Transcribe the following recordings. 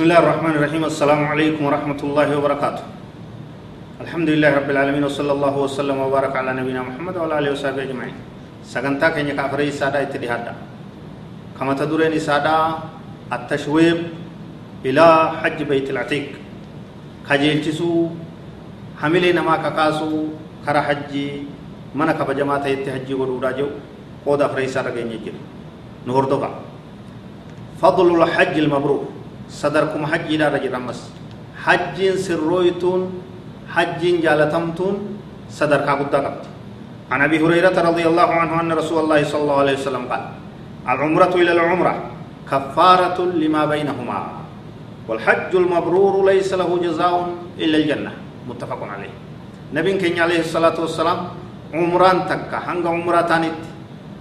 بسم الله الرحمن الرحيم السلام عليكم ورحمة الله وبركاته الحمد لله رب العالمين وصلى الله وسلم وبارك على نبينا محمد وعلى آله وصحبه أجمعين سجنتا كن كافر سادا اتدهادا كما تدرين سادا التشويق إلى حج بيت العتيق كجيلتسو حملي نما كقاسو كرا حجي mana kabajamaa ta'etti hajjii godhuudhaa jiru qooda afreessaa irra geenye jiru nu hordofa fadlul hajji ilmabruur sadarkuma hajjiidhaa irra jira ammas hajjiin sirrooytuun hajjiin jaalatamtuun sadarkaa guddaa qabdi عن أبي هريرة رضي الله عنه أن رسول الله صلى الله عليه وسلم قال العمرة إلى العمرة كفارة لما بينهما والحج المبرور ليس له جزاء إلا الجنة. متفق عليه. نبي كان عليه الصلاة والسلام عمران تكا هنگ عمرة تانيت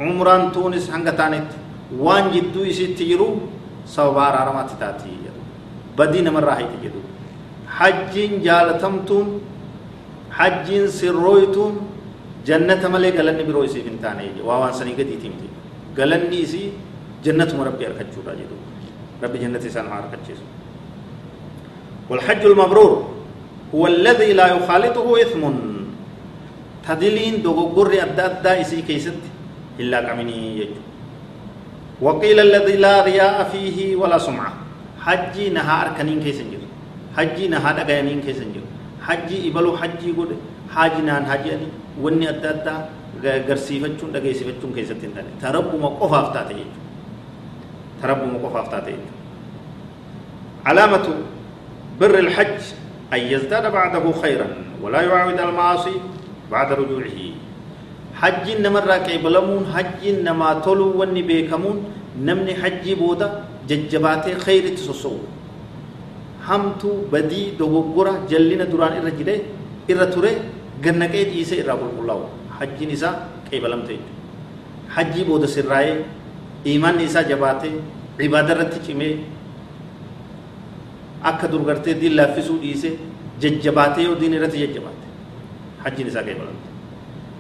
عمران تونس هنگ تانيت وان جدو يسيت تجرو سوبار ارمات تاتي. بدي نمر راهي تجدو. حجين جالتمتون حجين سرويتون جنة ملي قلني برو يسي فنتاني واوان سني قد يتيمتي قلني يسي جنة مربي أركتشو راجدو. ربي جنة سان أركتشيسو والحج المبرور هو الذي لا يخالطه إثم. تدلين دوغور أدى أدى إسي كيست. إلا كمني يجو. وقيل الذي لا رياء فيه ولا سمعة. حجي نهار كنين كيسن جرو حجي نهار أغيانين كيسن جرو حجي إبلو حجي قد حاجي نان حاجي أني وني أدى أدى garsiifachuun dhageessifachuun keessatti hin taane tarabbuma qofaaf taate jechuudha tarabbuma qofaaf taate jechuudha علامة بر الحج أن يزداد بعده خيرا ولا يعاود المعاصي بعد رجوعه. حج نمر كيبلمون حج نما تلو وني بيكمون نمني حج بودا ججباتي خير تسوسو. همتو بدي دوغورا جلنا دران الرجل الرتوري غنقيت إيسا إرابل الله حج نساء كيبلمتي حج بودا سراي إيمان نساء جباتي عبادة رتي akka durgartee diin laaffisuu dhiise jajjabaatee yoo diin irratti jajjabaate hajjiin isaa qeebalamte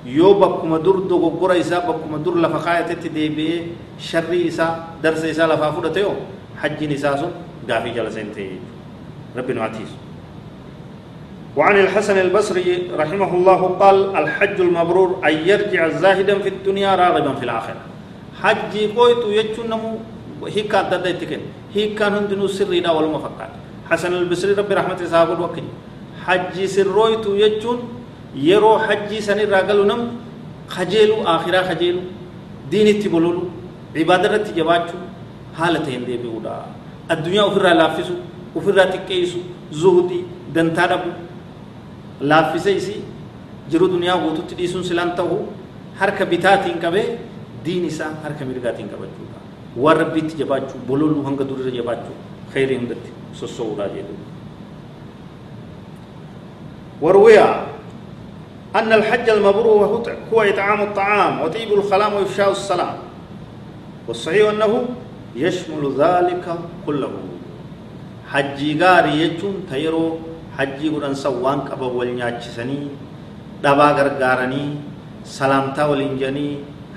yoo bakkuma dur dogoggora isaa bakkuma dur lafa kaayatetti deebi'ee sharrii isaa darsa isaa lafaa fudhate yoo hajjiin isaa sun gaafii jala seentee rabbi nu atiisu وعن الحسن البصري رحمه الله قال الحج المبرور أن يرجع زاهدا في الدنيا راغبا في الآخرة. حج قويت يجنمو هيكا ددتكن هيكا هندنو سري دا ولما فقط حسن البصري ربي رحمته صاحب الوكي حجي سرويت يجون يرو حجي سن راغلو نم خجيلو آخرا خجيلو دين تبولولو عبادة تجباچو حالتين دي بيودا الدنيا أفرا لافسو أفرا تكيسو زهدي دنتاربو لافسيسي جرو دنيا غوتو تديسون سلام تهو harka bitaatiin qabee diin isaa harka mirgaatiin qabachuudha waan rabbiitti jabaachuu bololuu hanga durirra jabaachuu khayrii hundatti sossouudha jedhu وروي أن الحج المبرور هو إطعام الطعام وطيب الخلام وإفشاء السلام والصحيح أنه يشمل ذلك كله. حجي غاري يجون تيرو حجي قرآن سوان كبا والنياتشسني دبا غرغارني سلامتا ولنجني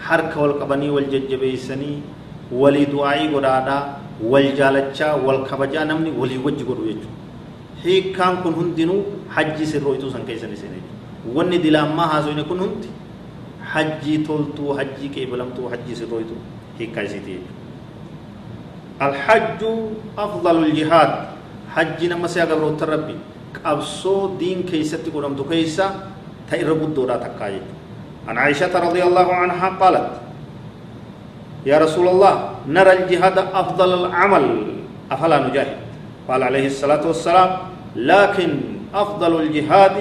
حركة والقبني والججبيسني ولي دعائي قرادا والجالچا والكبجا نمني ولي وجه قدو يجو hiikkaan kun hundinuu hajjii sirrooytuu san keessan isin wanni dilaammaa haasofne kun hundi hajjii toltuu hajjii qeebalamtuu hajjii sirrooytuu hiikkaa isiiti jechuudha الحج أفضل الجهاد حج نما سيا قبروت ربي قبصو دين كيست قرمت كيسا تيرب الدورة تكايت عن عائشة رضي الله عنها قالت يا رسول الله نرى الجهاد أفضل العمل أفلا نجاهد قال عليه الصلاة والسلام لكن أفضل الجهاد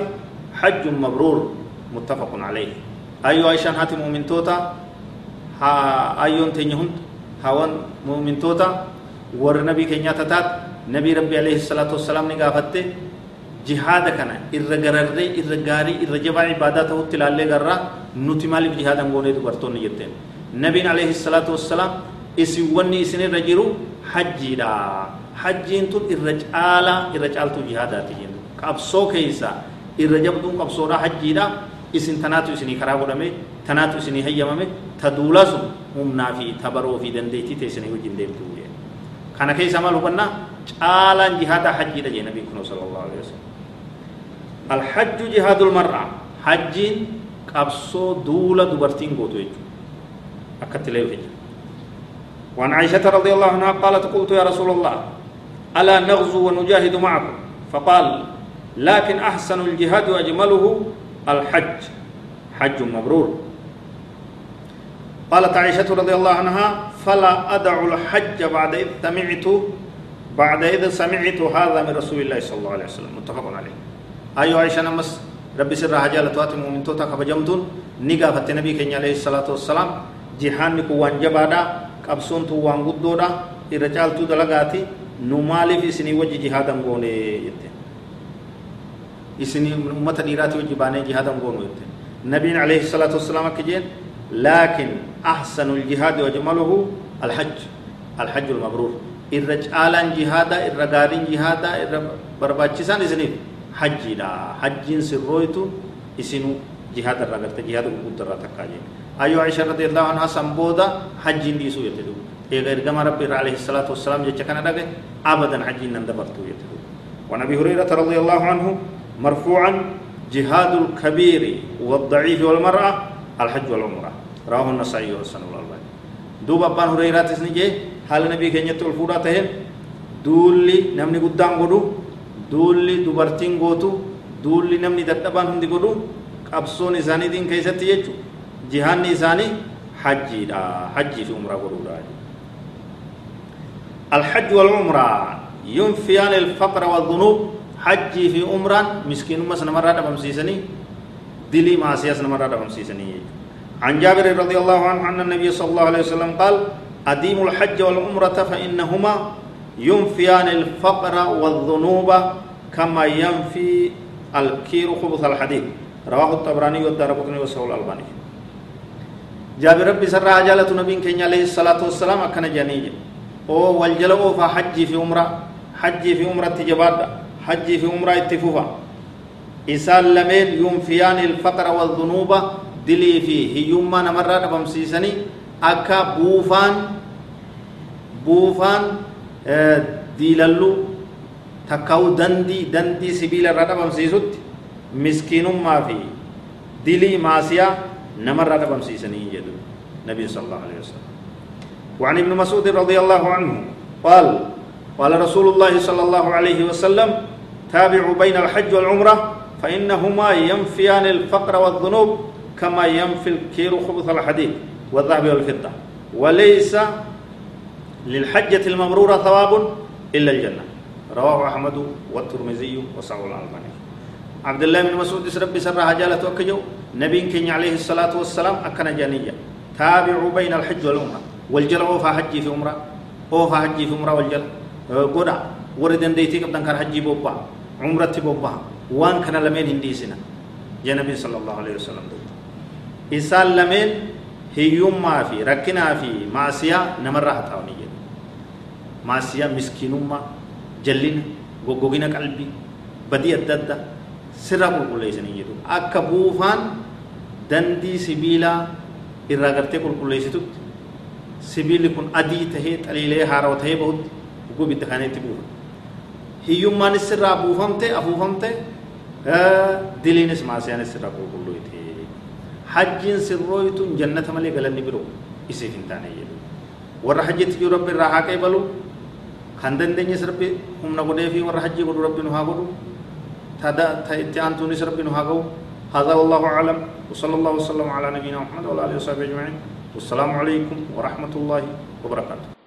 حج مبرور متفق عليه. أيها عائشة هاتي مؤمن توتا؟ ها أيون تنيهن هاون مؤمن توتا؟ ور نبي كنيا تتات؟ نبي ربي عليه الصلاة والسلام نقافته جهاد كان إرغرر إرغاري إرجبا عبادته تلالي غرا. نتمال جهاد أنغوني دبرتون يتين نبي عليه الصلاة والسلام إسواني إسني رجرو حجي دا. حجين تون إرجالا إرجالتو جهاداتي جن قبصو كيسا إرجبدون قبصو را حجي دا إسن تناتو إسني خرابو دمي تناتو إسني هياممي تدولاسو همنا في تبرو في دنديتي تيسني وجين ديمتو كان كيسا مالو بنا جالا جهادا حجي دا جي نبي كنو صلى الله عليه وسلم الحج جهاد المرأة حجين قبصو دولا دبرتين قوتو يجو أكتلي وجه وعن عائشة رضي الله عنها قالت قلت يا رسول الله ألا نغزو ونجاهد معكم فقال لكن أحسن الجهاد وأجمله الحج. حج مبرور. قالت عائشة رضي الله عنها فلا أدع الحج بعد إذ سمعت بعد إذ سمعت هذا من رسول الله صلى الله عليه وسلم. متفق عليه. أيها عائشة نمس ربي سر حاجة لتوات مؤمن توتا كبجمتون نيغا النبي كني عليه الصلاة والسلام جهان نكو وانجبادا qabsoon tun waan guddoodha irra caaltuu dalagaati nu maaliif isinii wajji jihaadan goone إسني أمة ديرات وجبان جهاد غونوت نبي عليه الصلاة والسلام كجين لكن أحسن الجهاد وجمله الحج الحج المبرور. الرجال جهاد الرغار جهاد برباچسان إسني حج لا حج سرويت إسنو جهاد الرغت جهاد قدره تكاجي أيو عائشة رضي الله عنها سمبودا حج دي سويتو غير كما ربي عليه الصلاة والسلام جكنا دغه ابدا حج نندبرتو يتو ونبي هريرة رضي الله عنه مرفوعا جهاد الكبير والضعيف والمرأة الحج والعمرة. رواه النسائي والسنة والألباني دوب أبان هريرة تسنجي حال نبي كينيت الفورة تهن دولي نمني قدام قدو. دولي دبرتين قوتو. دولي نمني دتبان هندي قدو. qabsoon isaaniitiin keessatti jechuudha jihaanni isaanii hajjiidha hajjii fi umraa godhuudha الحج والعمرة ينفيان الفقر والذنوب. حجي في عمران مسكين مسنا مرة دبم سيسني دلي ما سياس مرة دبم سيسني عن جابر رضي الله عنه أن النبي صلى الله عليه وسلم قال أديم الحج والعمرة فإنهما ينفيان الفقر والذنوب كما ينفي الكير خبث الحديد رواه الطبراني والدارقطني وسهول الألباني جابر ربي سرى عجالة نبي كين عليه الصلاة والسلام أكن جانيج أو والجل أوفا حجي في عمرة حجي في عمرة تجباد حجي في عمرة اتفوفا إسال لمن ينفيان الفقر والذنوب دلي فيه. هيوما نمرة بمسيسني أكا بوفان بوفان آه ديلالو تكاو دندي دندي سبيل الرد بمسيسوت مسكين ما في دلي ماسيا نمر رقم سيسني يدو. نبي صلى الله عليه وسلم. وعن ابن مسعود رضي الله عنه قال قال رسول الله صلى الله عليه وسلم تابعوا بين الحج والعمرة فإنهما ينفيان الفقر والذنوب كما ينفي الكير خبث الحديد والذهب والفضة. وليس للحجة الممرورة ثواب إلا الجنة. رواه أحمد والترمذي وصححه الألباني. عبد الله بن مسعود ربي سر حجالة وكجو نبي كن عليه الصلاة والسلام أكن جانية. تابعوا بين الحج والعمرة. والجل أوفا حجي في عمرة. أوفا حجي في عمرة والجل. قدا وردن ديتي قبل كان حجي بوبا. عمرة بوبا وان كان لمن هندي سنة يا نبي صلى الله عليه وسلم إسال لمن هيوم ما في ركنا في معصية نمر حتاوني معصية مسكينوما جلين غوغوغينا قلبي بدي sirraa qulqulleessanii jedhu akka buufaan dandii sibiilaa irraa gartee qulqulleessitutti sibiilli kun adii tahee xaliilee haarawa tahee bahutti guguu ibidda kaaniitti buufa hiyyummaanis sirraa buufamte afuufamte diliinis maasiyaanis sirraa qulqulloyte hajjiin sirrooytun jannata malee galanni biroo isiif hin taane jedhu warra hajjitti jiru rabbi irraa haa qeebalu kan dandeenyes rabbi humna godhee fi warra hajjii godhu rabbi nu haa godhu تدا تيان تونس ربنا هاجو هذا والله أعلم وصلى الله وسلم على نبينا محمد وعلى آله وصحبه أجمعين والسلام عليكم ورحمة الله وبركاته